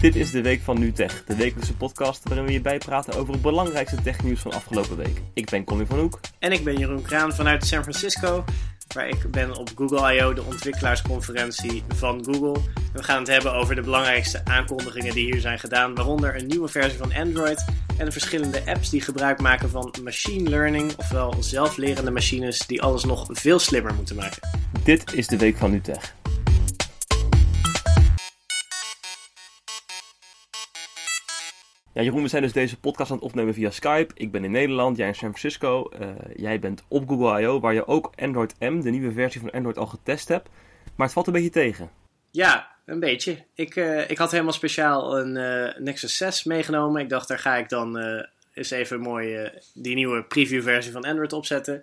Dit is de Week van NuTech, de wekelijkse podcast waarin we je bijpraten over het belangrijkste technieuws van afgelopen week. Ik ben Colin van Hoek. En ik ben Jeroen Kraan vanuit San Francisco, waar ik ben op Google I.O., de ontwikkelaarsconferentie van Google. We gaan het hebben over de belangrijkste aankondigingen die hier zijn gedaan, waaronder een nieuwe versie van Android en de verschillende apps die gebruik maken van machine learning, ofwel zelflerende machines die alles nog veel slimmer moeten maken. Dit is de Week van NuTech. Jeroen, we zijn dus deze podcast aan het opnemen via Skype. Ik ben in Nederland, jij in San Francisco. Uh, jij bent op Google I.O., waar je ook Android M, de nieuwe versie van Android, al getest hebt. Maar het valt een beetje tegen. Ja, een beetje. Ik, uh, ik had helemaal speciaal een uh, Nexus 6 meegenomen. Ik dacht, daar ga ik dan eens even mooi die nieuwe preview versie van Android opzetten.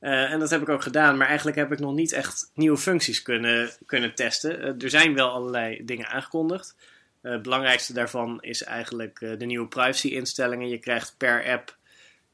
en dat heb ik ook gedaan, maar eigenlijk heb ik nog niet echt nieuwe functies kunnen, kunnen testen. er zijn wel allerlei dingen aangekondigd. Eh, het belangrijkste daarvan is eigenlijk eh, de nieuwe privacy-instellingen. Je krijgt per app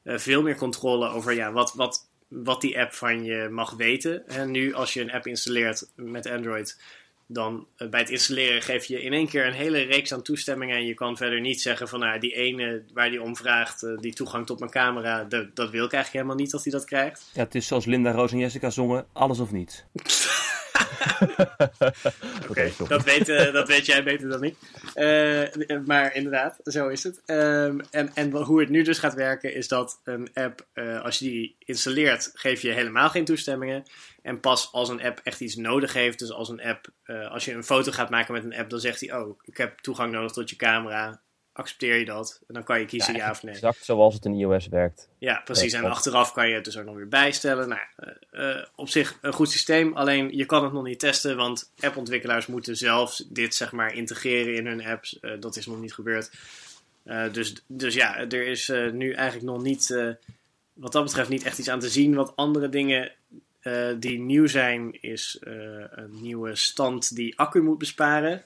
eh, veel meer controle over ja, wat, wat, wat die app van je mag weten. En nu, als je een app installeert met Android, dan bij het installeren geef je in één keer een hele reeks aan toestemmingen. En je kan verder niet zeggen van nou, die ene waar die om vraagt, die toegang tot mijn camera, dat, dat wil ik eigenlijk helemaal niet dat hij dat krijgt. Ja, het is zoals Linda, Roos en Jessica zongen, alles of niets. Oké, dat, weet, uh, dat weet jij beter dan ik. Uh, maar inderdaad, zo is het. Um, en, en hoe het nu dus gaat werken is dat een app, uh, als je die installeert, geef je helemaal geen toestemmingen. En pas als een app echt iets nodig heeft, dus als een app, als je een foto gaat maken met een app, dan zegt hij, oh, ik heb toegang nodig tot je camera accepteer je dat. En dan kan je kiezen ja, of nee. Exact zoals het in iOS werkt. Ja, precies. En achteraf kan je het dus ook nog weer bijstellen. Nou, uh, op zich een goed systeem. Alleen je kan het nog niet testen, want appontwikkelaars moeten zelf dit zeg maar integreren in hun apps. Uh, dat is nog niet gebeurd. Dus, dus ja, er is nu eigenlijk nog niet, wat dat betreft, niet echt iets aan te zien. Wat andere dingen die nieuw zijn, is een nieuwe stand die accu moet besparen.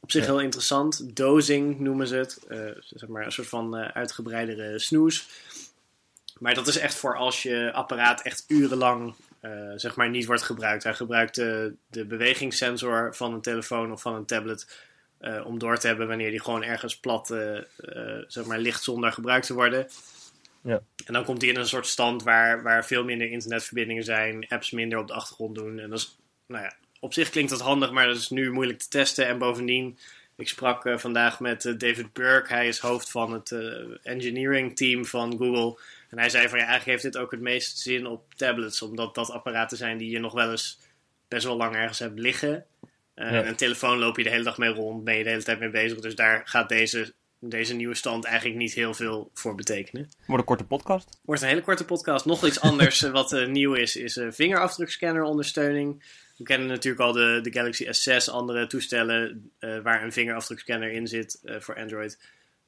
Op zich heel interessant. Dozing noemen ze het. Uh, zeg maar een soort van uh, uitgebreidere snoes. Maar dat is echt voor als je apparaat echt urenlang uh, zeg maar niet wordt gebruikt. Hij gebruikt de, de bewegingssensor van een telefoon of van een tablet om door te hebben wanneer die gewoon ergens plat zeg maar ligt zonder gebruikt te worden. Ja. En dan komt hij in een soort stand waar, waar veel minder internetverbindingen zijn, apps minder op de achtergrond doen. En dat is nou ja, op zich klinkt dat handig, maar dat is nu moeilijk te testen. En bovendien, ik sprak uh, vandaag met uh, David Burke. Hij is hoofd van het uh, engineering team van Google. En hij zei van ja, eigenlijk heeft dit ook het meest zin op tablets. Omdat dat apparaten zijn die je nog wel eens best wel lang ergens hebt liggen. Ja. Een telefoon loop je de hele dag mee rond, ben je de hele tijd mee bezig. Dus daar gaat deze, deze nieuwe stand eigenlijk niet heel veel voor betekenen. Wordt een korte podcast? Wordt een hele korte podcast. Nog iets anders wat nieuw is, is vingerafdrukscanner ondersteuning. We kennen natuurlijk al de, de Galaxy S6, andere toestellen uh, waar een vingerafdrukscanner in zit uh, voor Android.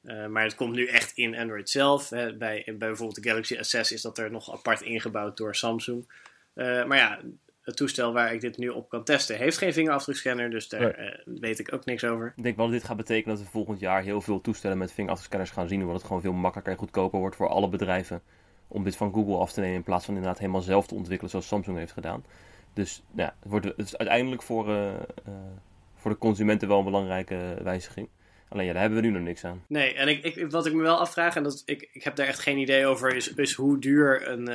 Uh, maar het komt nu echt in Android zelf. Hè. Bij, bij bijvoorbeeld de Galaxy S6 is dat er nog apart ingebouwd door Samsung. maar ja, het toestel waar ik dit nu op kan testen heeft geen vingerafdrukscanner, dus daar weet ik ook niks over. Ik denk wel dat dit gaat betekenen dat we volgend jaar heel veel toestellen met vingerafdrukscanners gaan zien, omdat het gewoon veel makkelijker en goedkoper wordt voor alle bedrijven om dit van Google af te nemen in plaats van inderdaad helemaal zelf te ontwikkelen zoals Samsung heeft gedaan. Dus ja, het, wordt, het is uiteindelijk voor, uh, uh, voor de consumenten wel een belangrijke wijziging. Alleen ja, daar hebben we nu nog niks aan. Nee, en ik, ik, wat ik me wel afvraag, en dat, ik, ik heb daar echt geen idee over, is, is hoe duur een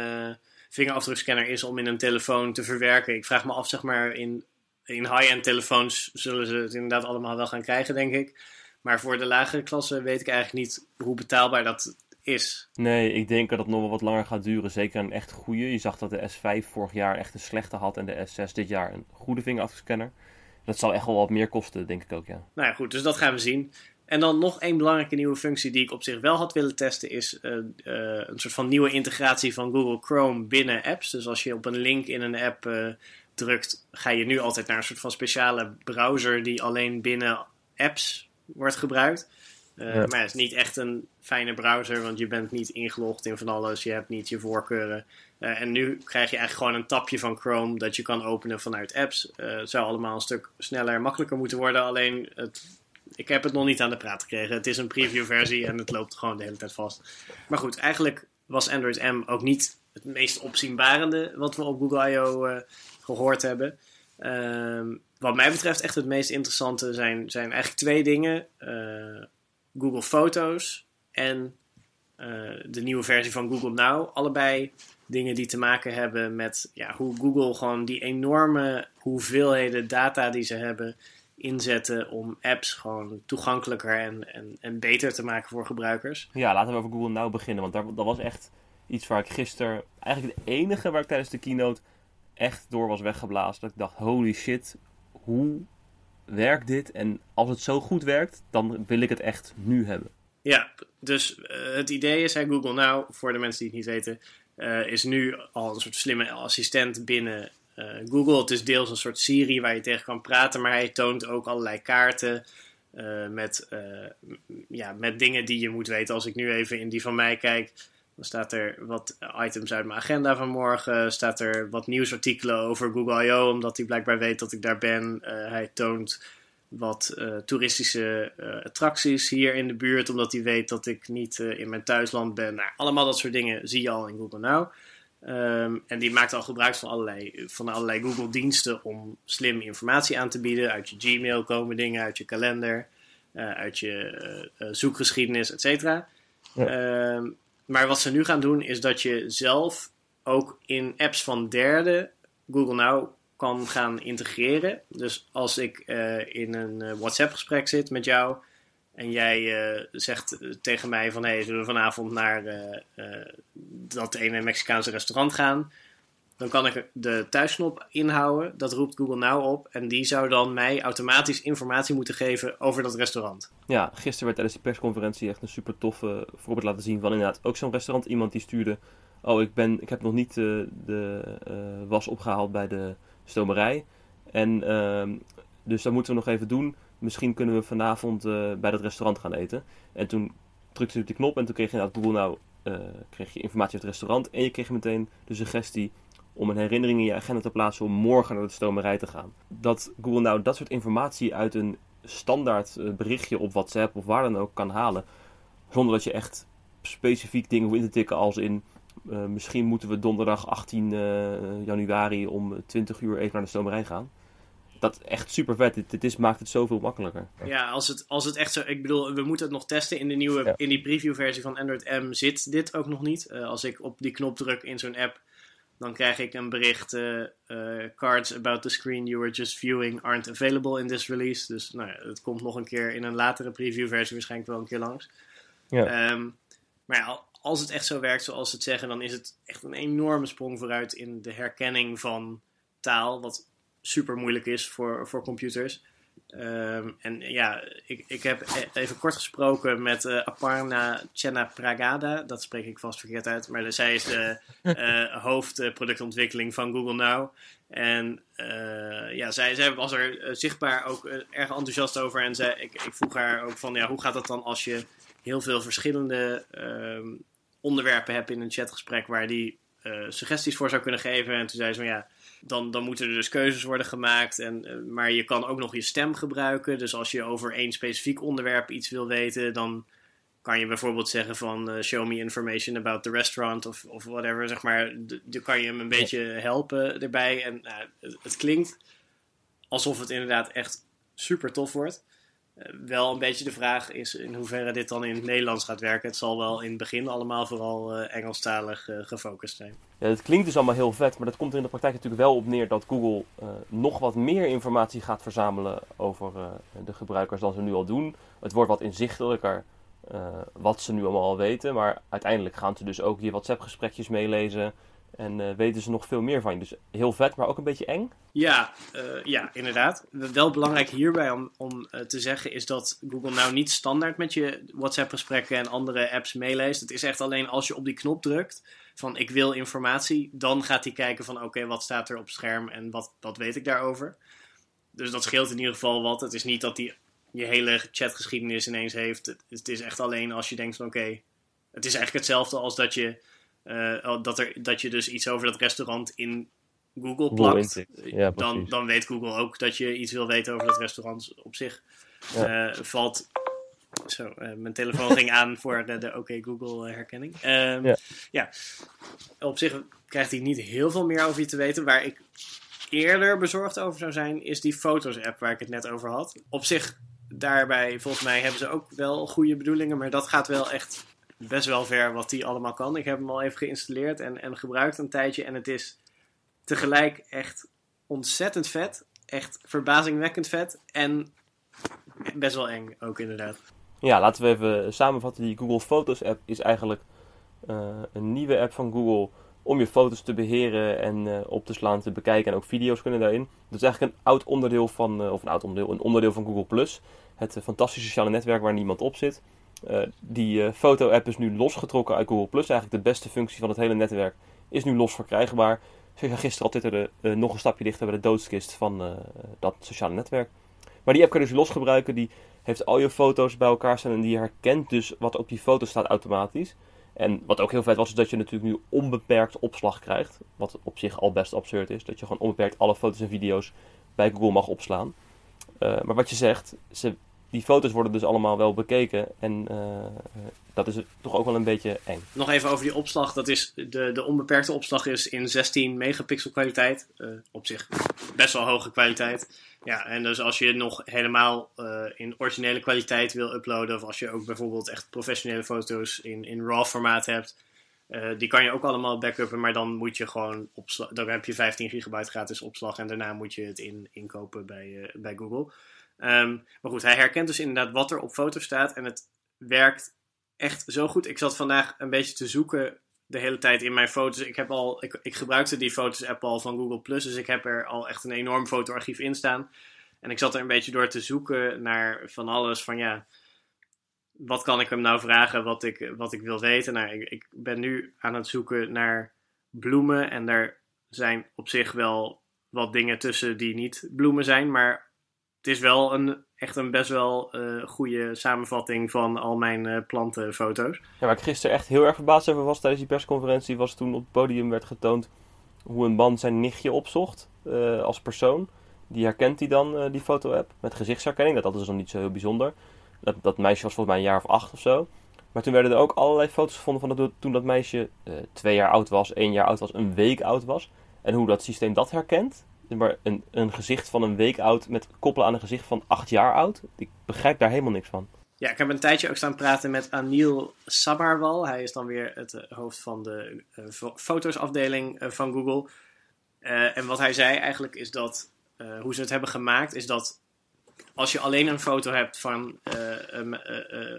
vingerafdrukscanner is om in een telefoon te verwerken. Ik vraag me af, zeg maar, in, in high-end telefoons zullen ze het inderdaad allemaal wel gaan krijgen, denk ik. Maar voor de lagere klasse weet ik eigenlijk niet hoe betaalbaar dat is. Nee, ik denk dat het nog wel wat langer gaat duren. Zeker een echt goede. Je zag dat de S5 vorig jaar echt een slechte had en de S6 dit jaar een goede vingerafscanner. Dat zal echt wel wat meer kosten, denk ik ook, ja. Nou ja, goed, dus dat gaan we zien. En dan nog één belangrijke nieuwe functie die ik op zich wel had willen testen, is uh, uh, een soort van nieuwe integratie van Google Chrome binnen apps. Dus als je op een link in een app uh, drukt, ga je nu altijd naar een soort van speciale browser die alleen binnen apps wordt gebruikt. Ja. Maar het is niet echt een fijne browser, want je bent niet ingelogd in van alles. Je hebt niet je voorkeuren. En nu krijg je eigenlijk gewoon een tapje van Chrome dat je kan openen vanuit apps. Het zou allemaal een stuk sneller en makkelijker moeten worden. Alleen, het, ik heb het nog niet aan de praat gekregen. Het is een preview versie en het loopt gewoon de hele tijd vast. Maar goed, eigenlijk was Android M ook niet het meest opzienbarende wat we op Google I.O. gehoord hebben. Ehm, wat mij betreft echt het meest interessante zijn, zijn eigenlijk twee dingen. Eh, Google Foto's en eh, de nieuwe versie van Google Now. Allebei dingen die te maken hebben met ja, hoe Google gewoon die enorme hoeveelheden data die ze hebben inzetten om apps gewoon toegankelijker en, en, en beter te maken voor gebruikers. Ja, laten we over Google Now beginnen, want daar, dat was echt iets waar ik gisteren, eigenlijk het enige waar ik tijdens de keynote echt door was weggeblazen. Dat ik dacht, holy shit, hoe werkt dit? En als het zo goed werkt, dan wil ik het echt nu hebben. Ja, dus uh, het idee is, hè, Google Now, voor de mensen die het niet weten, uh, is nu al een soort slimme assistent binnen Google. Het is deels een soort Siri waar je tegen kan praten, maar hij toont ook allerlei kaarten met, ja, met dingen die je moet weten. Als ik nu even in die van mij kijk, dan staat er wat items uit mijn agenda van morgen. Staat er wat nieuwsartikelen over Google I.O. Omdat hij blijkbaar weet dat ik daar ben. Hij toont wat toeristische attracties hier in de buurt. Omdat hij weet dat ik niet in mijn thuisland ben. Nou, allemaal dat soort dingen zie je al in Google Now. Um, en die maakt al gebruik van allerlei, van allerlei Google diensten om slim informatie aan te bieden. Uit je Gmail komen dingen, uit je kalender, uit je zoekgeschiedenis, et cetera. Ja. Um, maar wat ze nu gaan doen is dat je zelf ook in apps van derden Google Now kan gaan integreren. Dus als ik uh, in een WhatsApp-gesprek zit met jou en jij uh, zegt tegen mij van hey, zullen we vanavond naar dat ene Mexicaanse restaurant gaan? Dan kan ik de thuisknop inhouden. Dat roept Google Now op. En die zou dan mij automatisch informatie moeten geven over dat restaurant. Ja, gisteren werd tijdens de persconferentie echt een super toffe voorbeeld laten zien van inderdaad ook zo'n restaurant. Iemand die stuurde, oh ik, ben, ik heb nog niet de was opgehaald bij de stomerij. En uh, dus dat moeten we nog even doen. Misschien kunnen we vanavond uh, bij dat restaurant gaan eten. En toen drukte je op die knop en toen kreeg je Google Now kreeg je informatie over het restaurant. En je kreeg meteen de suggestie om een herinnering in je agenda te plaatsen om morgen naar de stomerij te gaan. Dat Google nou dat soort informatie uit een standaard eh, berichtje op WhatsApp of waar dan ook kan halen, zonder dat je echt specifiek dingen hoeft in te tikken als in misschien moeten we donderdag 18 uh, januari om 20 uur even naar de stomerij gaan. Dat is echt super vet. Dit, dit is, maakt het zoveel makkelijker. Ja, als het, als het echt zo. Ik bedoel, we moeten het nog testen. In de nieuwe, ja. in die preview versie van Android M zit dit ook nog niet. Uh, als ik op die knop druk in zo'n app dan krijg ik een bericht: uh, uh, cards about the screen you were just viewing aren't available in this release. Dus nou ja, het komt nog een keer in een latere preview-versie waarschijnlijk wel een keer langs. Ja. Um, maar ja, als het echt zo werkt zoals ze het zeggen, dan is het echt een enorme sprong vooruit in de herkenning van taal, wat super moeilijk is voor, voor computers. Um, en ja, ik, ik heb e-, even kort gesproken met uh, Aparna Pragada. Dat spreek ik vast verkeerd uit. Maar zij is de uh, hoofdproductontwikkeling van Google Now. En uh, ja, zij, zij was er zichtbaar ook erg enthousiast over. En zij, ik, ik vroeg haar ook van, ja, hoe gaat het dan als je heel veel verschillende um, onderwerpen hebt in een chatgesprek waar die suggesties voor zou kunnen geven. En toen zei ze van, ja dan, dan moeten er dus keuzes worden gemaakt. En, uh, maar je kan ook nog je stem gebruiken. Dus als je over één specifiek onderwerp iets wil weten, dan kan je bijvoorbeeld zeggen van uh, show me information about the restaurant of, of whatever. Zeg maar, dan kan je hem een beetje helpen erbij. En het, het, klinkt alsof het inderdaad echt super tof wordt. Uh, wel een beetje de vraag is in hoeverre dit dan in het Nederlands gaat werken. Het zal wel in het begin allemaal vooral uh, Engelstalig uh, gefocust zijn. Ja, het klinkt dus allemaal heel vet, maar dat komt er in de praktijk natuurlijk wel op neer dat Google nog wat meer informatie gaat verzamelen over de gebruikers dan ze nu al doen. Het wordt wat inzichtelijker wat ze nu allemaal al weten, maar uiteindelijk gaan ze dus ook je WhatsApp-gesprekjes meelezen. En uh, weten ze nog veel meer van je. Dus heel vet, maar ook een beetje eng. Ja, uh, ja inderdaad. Wel belangrijk hierbij om, om uh, te zeggen is dat Google nou niet standaard met je WhatsApp-gesprekken en andere apps meeleest. Het is echt alleen als je op die knop drukt van ik wil informatie, dan gaat hij kijken van oké, wat staat er op scherm en wat, wat weet ik daarover. Dus dat scheelt in ieder geval wat. Het is niet dat hij je hele chatgeschiedenis ineens heeft. Het, is echt alleen als je denkt van oké, het is eigenlijk hetzelfde als dat je uh, dat, er, dat je dus iets over dat restaurant in Google plakt. Ja, dan, dan weet Google ook dat je iets wil weten over dat restaurant op zich. Ja. Uh, valt. Zo, uh, mijn telefoon ging aan voor de, de OK Google herkenning. Um, ja. ja. op zich krijgt hij niet heel veel meer over je te weten. Waar ik eerder bezorgd over zou zijn, is die Foto's-app waar ik het net over had. Op zich, daarbij, volgens mij hebben ze ook wel goede bedoelingen, maar dat gaat wel echt best wel ver wat die allemaal kan. Ik heb hem al even geïnstalleerd en, en gebruikt een tijdje en het is tegelijk echt ontzettend vet. Echt verbazingwekkend vet en best wel eng ook inderdaad. Ja, laten we even samenvatten. Die Google Foto's app is eigenlijk uh, een nieuwe app van Google om je foto's te beheren en uh, op te slaan, te bekijken en ook video's kunnen daarin. Dat is eigenlijk een oud onderdeel van, uh, of een oud onderdeel, een onderdeel van Google Plus. Het fantastische sociale netwerk waar niemand op zit. Die foto-app is nu losgetrokken uit Google. Eigenlijk de beste functie van het hele netwerk is nu los verkrijgbaar. Zoals gisteren al twitterde, nog een stapje dichter bij de doodskist van dat sociale netwerk. Maar die app kun je dus los gebruiken. Die heeft al je foto's bij elkaar staan en die herkent dus wat op die foto staat automatisch. En wat ook heel vet was, is dat je natuurlijk nu onbeperkt opslag krijgt. Wat op zich al best absurd is. Dat je gewoon onbeperkt alle foto's en video's bij Google mag opslaan. Maar wat je zegt, ze, die foto's worden dus allemaal wel bekeken. En uh, dat is toch ook wel een beetje eng. Nog even over die opslag. Dat is de, de onbeperkte opslag is in 16 megapixel kwaliteit. Uh, op zich best wel hoge kwaliteit. Ja, en dus als je nog helemaal in originele kwaliteit wil uploaden, of als je ook bijvoorbeeld echt professionele foto's in, in RAW formaat hebt, uh, die kan je ook allemaal backuppen, maar dan moet je gewoon opslag, dan heb je 15 gigabyte gratis opslag en daarna moet je het in, inkopen bij, uh, bij Google. Um, maar goed, hij herkent dus inderdaad wat er op foto staat en het werkt echt zo goed. Ik zat vandaag een beetje te zoeken de hele tijd in mijn foto's. Ik, heb al, ik, ik gebruikte die foto's-app al van Google Plus, dus ik heb er al echt een enorm fotoarchief in staan. En ik zat er een beetje door te zoeken naar van alles van ja, wat kan ik hem nou vragen wat ik, wat ik wil weten. Nou, ik, ik ben nu aan het zoeken naar bloemen en daar zijn op zich wel wat dingen tussen die niet bloemen zijn, maar het is wel een, echt een best wel uh, goede samenvatting van al mijn uh, plantenfoto's. Ja, waar ik gisteren echt heel erg verbaasd over was tijdens die persconferentie, was toen op het podium werd getoond hoe een man zijn nichtje opzocht uh, als persoon. Die herkent hij dan, die foto-app, met gezichtsherkenning. Dat, dat is dan niet zo heel bijzonder. Dat, dat meisje was volgens mij een jaar of acht of zo. Maar toen werden er ook allerlei foto's gevonden van dat, toen dat meisje twee jaar oud was, één jaar oud was, een week oud was. En hoe dat systeem dat herkent, maar een, een gezicht van een week oud met koppelen aan een gezicht van acht jaar oud. Ik begrijp daar helemaal niks van. Ja, ik heb een tijdje ook staan praten met Anil Sabarwal. Hij is dan weer het uh, hoofd van de uh, fotosafdeling van Google. en wat hij zei eigenlijk is dat, hoe ze het hebben gemaakt, is dat als je alleen een foto hebt van een,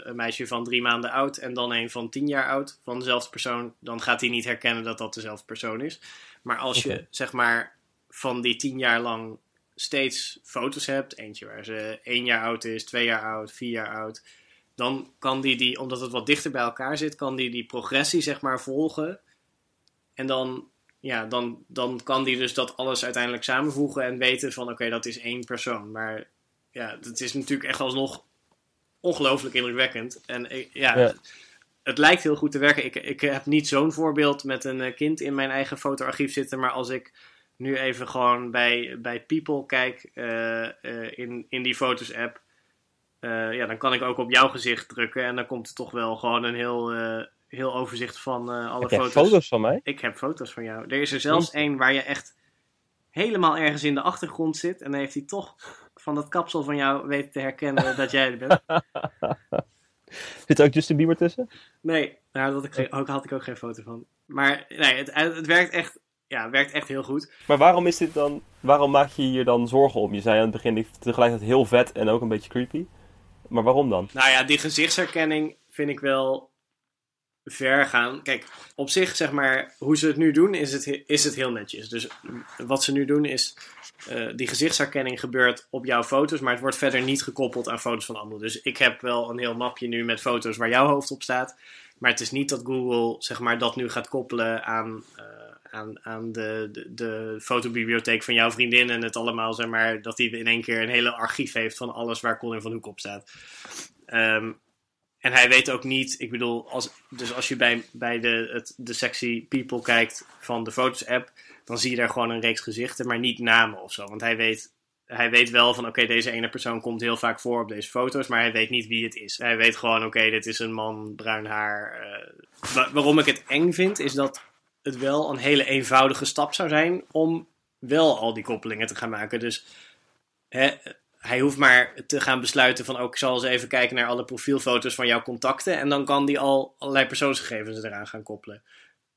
een, meisje van drie maanden oud en dan een van tien jaar oud van dezelfde persoon, dan gaat hij niet herkennen dat dat dezelfde persoon is. Maar als okay. je zeg maar van die tien jaar lang steeds foto's hebt. Eentje waar ze één jaar oud is, twee jaar oud, vier jaar oud. Dan kan die, die omdat het wat dichter bij elkaar zit, kan die die progressie zeg maar volgen. En dan, ja, dan, dan kan die dus dat alles uiteindelijk samenvoegen en weten van oké, dat is één persoon. Maar ja, het is natuurlijk echt alsnog ongelooflijk indrukwekkend. En ja, ja. Het, lijkt heel goed te werken. Ik, ik heb niet zo'n voorbeeld met een kind in mijn eigen fotoarchief zitten, maar als ik nu even gewoon bij, bij People kijk uh, uh, in, in die Foto's app. Uh, ja, dan kan ik ook op jouw gezicht drukken en dan komt er toch wel gewoon een heel, heel overzicht van alle heb foto's. foto's van mij? Ik heb foto's van jou. Er is er zelfs één waar je echt helemaal ergens in de achtergrond zit en dan heeft hij toch van dat kapsel van jou weten te herkennen dat jij er bent. Zit er ook Justin Bieber tussen? Nee, daar had ik, ook, had ik ook geen foto van. Maar nee, het, het werkt echt ja, werkt echt heel goed. Maar waarom is dit dan, waarom maak je hier dan zorgen om? Je zei aan het begin tegelijkertijd heel vet en ook een beetje creepy. Maar waarom dan? Nou ja, die gezichtsherkenning vind ik wel ver gaan. Kijk, op zich zeg maar, hoe ze het nu doen, is het, is het heel netjes. Dus wat ze nu doen is, uh, die gezichtsherkenning gebeurt op jouw foto's, maar het wordt verder niet gekoppeld aan foto's van anderen. Dus ik heb wel een heel mapje nu met foto's waar jouw hoofd op staat. Maar het is niet dat Google zeg maar, dat nu gaat koppelen aan... Uh, aan, aan de, de, de, fotobibliotheek van jouw vriendin en het allemaal, zeg maar, dat hij in één keer een hele archief heeft van alles waar Colin van Hoek op staat. Um, en hij weet ook niet, ik bedoel, als, dus als je bij, bij de, het, de sectie People kijkt van de Foto's app, dan zie je daar gewoon een reeks gezichten, maar niet namen of zo. Want hij weet, hij weet wel van, oké, deze ene persoon komt heel vaak voor op deze foto's, maar hij weet niet wie het is. Hij weet gewoon, oké, dit is een man, bruin haar. Uh, waarom ik het eng vind, is dat het wel een hele eenvoudige stap zou zijn om wel al die koppelingen te gaan maken. Dus hè, hij hoeft maar te gaan besluiten van... ook oh, ik zal eens even kijken naar alle profielfoto's van jouw contacten... en dan kan die al allerlei persoonsgegevens eraan gaan koppelen.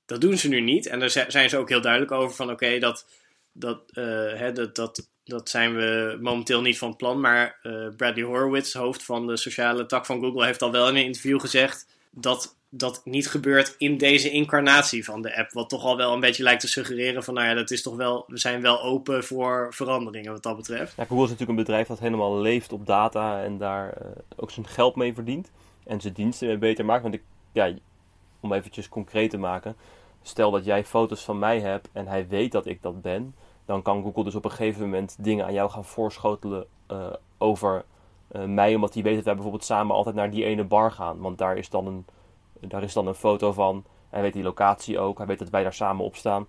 Dat doen ze nu niet. En daar zijn ze ook heel duidelijk over van... oké, dat, dat, hè, dat, dat, dat zijn we momenteel niet van plan. Maar uh, Bradley Horowitz, hoofd van de sociale tak van Google... heeft al wel in een interview gezegd... dat dat niet gebeurt in deze incarnatie van de app. Wat toch al wel een beetje lijkt te suggereren van, nou ja, dat is toch wel, we zijn wel open voor veranderingen wat dat betreft. Ja, Google is natuurlijk een bedrijf dat helemaal leeft op data en daar uh, ook zijn geld mee verdient. En zijn diensten mee beter maakt. Want ik, ja, om eventjes concreet te maken, stel dat jij foto's van mij hebt en hij weet dat ik dat ben, dan kan Google dus op een gegeven moment dingen aan jou gaan voorschotelen uh, over uh, mij, omdat hij weet dat wij bijvoorbeeld samen altijd naar die ene bar gaan. Want daar is dan een daar is dan een foto van. Hij weet die locatie ook. Hij weet dat wij daar samen op staan.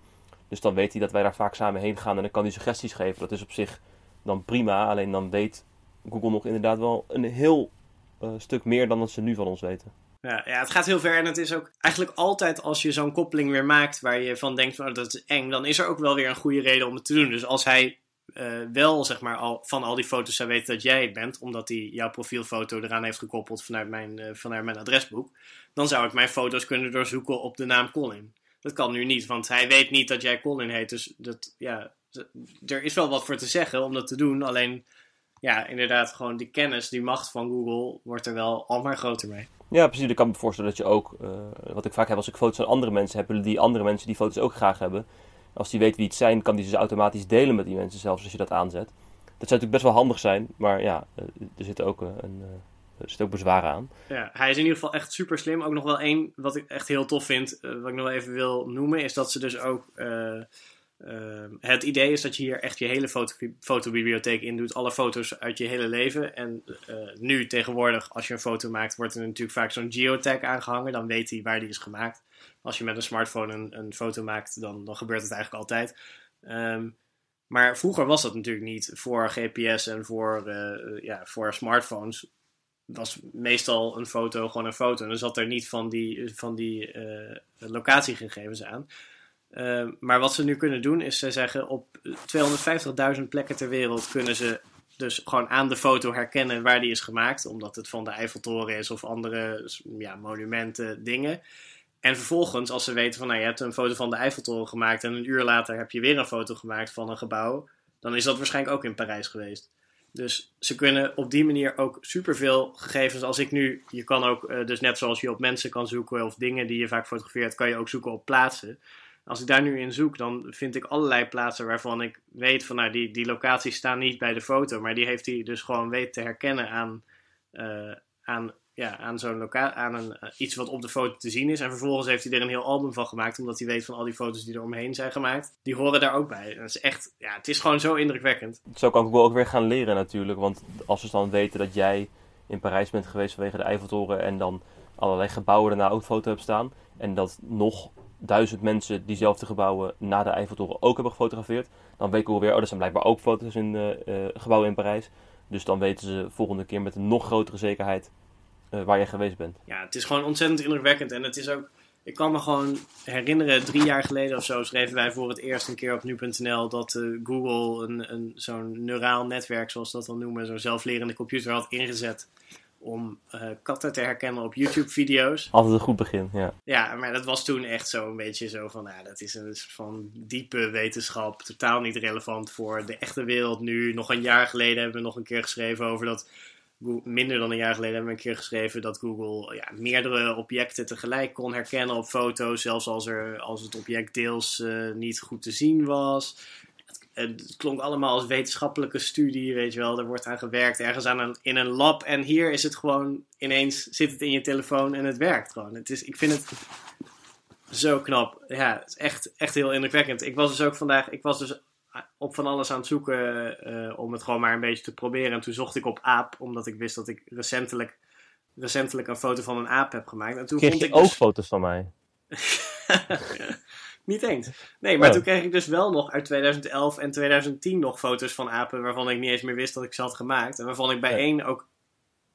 Dus dan weet hij dat wij daar vaak samen heen gaan. En dan kan hij suggesties geven. Dat is op zich dan prima. Alleen dan weet Google nog inderdaad wel een heel uh, stuk meer dan dat ze nu van ons weten. Ja, ja, het gaat heel ver en het is ook eigenlijk altijd als je zo'n koppeling weer maakt waar je van denkt van oh, dat is eng, dan is er ook wel weer een goede reden om het te doen. Dus als hij uh, wel zeg maar al, van al die foto's zou weten dat jij het bent, omdat hij jouw profielfoto eraan heeft gekoppeld vanuit mijn, uh, vanuit mijn adresboek, dan zou ik mijn foto's kunnen doorzoeken op de naam Colin. Dat kan nu niet, want hij weet niet dat jij Colin heet. Dus dat, ja, er is wel wat voor te zeggen om dat te doen. Alleen, ja, inderdaad, gewoon die kennis, die macht van Google wordt er wel al maar groter mee. Ja, precies. Ik kan me voorstellen dat je ook, uh, wat ik vaak heb als ik foto's van andere mensen heb, die andere mensen die foto's ook graag hebben als die weet wie het zijn, kan die ze automatisch delen met die mensen, zelfs als je dat aanzet. Dat zou natuurlijk best wel handig zijn, maar ja, eh, er zit ook, eh, een, eh, er zit ook bezwaren aan. Ja, hij is in ieder geval echt super slim. Ook nog wel één wat ik echt heel tof vind, wat ik nog wel even wil noemen, is dat ze dus ook. het idee is dat je hier echt je hele foto, fotobibliotheek in doet. Alle foto's uit je hele leven. En nu tegenwoordig, als je een foto maakt, wordt er natuurlijk vaak zo'n geotag aangehangen. Dan weet hij waar die is gemaakt als je met een smartphone een, een foto maakt, dan, dan gebeurt het eigenlijk altijd. Ehm, maar vroeger was dat natuurlijk niet. Voor GPS en voor, uh, ja, voor smartphones was meestal een foto gewoon een foto. En dan zat er niet van die, van die uh, locatiegegevens aan. Uh, maar wat ze nu kunnen doen is ze zeggen op 250.000 plekken ter wereld kunnen ze dus gewoon aan de foto herkennen waar die is gemaakt. Omdat het van de Eiffeltoren is of andere ja, monumenten, dingen. En vervolgens, als ze weten van, nou, je hebt een foto van de Eiffeltoren gemaakt en een uur later heb je weer een foto gemaakt van een gebouw, dan is dat waarschijnlijk ook in Parijs geweest. Dus ze kunnen op die manier ook superveel gegevens. Als ik nu, je kan ook, uh, dus net zoals je op mensen kan zoeken of dingen die je vaak fotografeert, kan je ook zoeken op plaatsen. Als ik daar nu in zoek, dan vind ik allerlei plaatsen waarvan ik weet van, nou, die, die locaties staan niet bij de foto, maar die heeft hij dus gewoon weten te herkennen aan, uh, aan ja, aan zo'n locatie, aan een, uh, iets wat op de foto te zien is. En vervolgens heeft hij er een heel album van gemaakt, omdat hij weet van al die foto's die er omheen zijn gemaakt. Die horen daar ook bij. En het is echt, ja, het is gewoon zo indrukwekkend. Zo kan Google ook weer gaan leren natuurlijk, want als ze dan weten dat jij in Parijs bent geweest vanwege de Eiffeltoren en dan allerlei gebouwen daarna ook foto hebt staan en dat nog duizend mensen diezelfde gebouwen na de Eiffeltoren ook hebben gefotografeerd, dan weet Google weer, oh, er zijn blijkbaar ook foto's in uh, gebouwen in Parijs. Dus dan weten ze volgende keer met een nog grotere zekerheid uh, waar je geweest bent. Ja, het is gewoon ontzettend indrukwekkend. En het is ook. Ik kan me gewoon herinneren, drie jaar geleden of zo schreven wij voor het eerst een keer op nu.nl dat uh, Google een, een, zo'n neuraal netwerk, zoals dat dan noemen, zo'n zelflerende computer had ingezet om uh, katten te herkennen op YouTube-video's. Altijd een goed begin, ja. Ja, maar dat was toen echt zo een beetje zo van, nou, dat is een soort van diepe wetenschap, totaal niet relevant voor de echte wereld nu. Nog een jaar geleden hebben we nog een keer geschreven over dat minder dan een jaar geleden hebben we een keer geschreven dat Google ja, meerdere objecten tegelijk kon herkennen op foto's, zelfs als, er, als het object deels uh, niet goed te zien was. Het, klonk allemaal als wetenschappelijke studie, weet je wel. Er wordt aan gewerkt ergens aan in een lab en hier is het gewoon ineens zit het in je telefoon en het werkt gewoon. Het is, ik vind het zo knap. Ja, het is echt, echt heel indrukwekkend. Ik was dus ook vandaag, ik was dus op van alles aan het zoeken uh, om het gewoon maar een beetje te proberen. En toen zocht ik op aap, omdat ik wist dat ik recentelijk, recentelijk een foto van een aap heb gemaakt. En toen kreeg vond je ik ook dus... foto's van mij? Niet eens. Nee, maar Oh. toen kreeg ik dus wel nog uit 2011 en 2010 nog foto's van apen waarvan ik niet eens meer wist dat ik ze had gemaakt. En waarvan ik bij Ja. één ook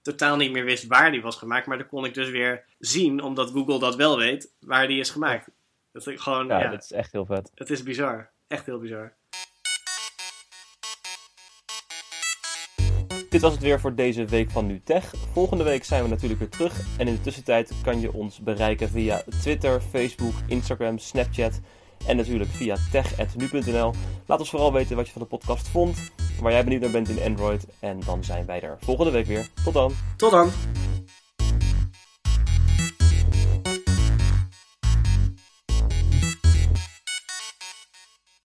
totaal niet meer wist waar die was gemaakt. Maar dan kon ik dus weer zien, omdat Google dat wel weet, waar die is gemaakt. Dat ik gewoon, Ja, ja, dat is echt heel vet. het is bizar. Echt heel bizar. Dit was het weer voor deze week van NuTech. Volgende week zijn we natuurlijk weer terug. En in de tussentijd kan je ons bereiken via Twitter, Facebook, Instagram, Snapchat en natuurlijk via tech.nu.nl. Laat ons vooral weten wat je van de podcast vond, waar jij benieuwd naar bent in Android. En dan zijn wij er volgende week weer. Tot dan! Tot dan!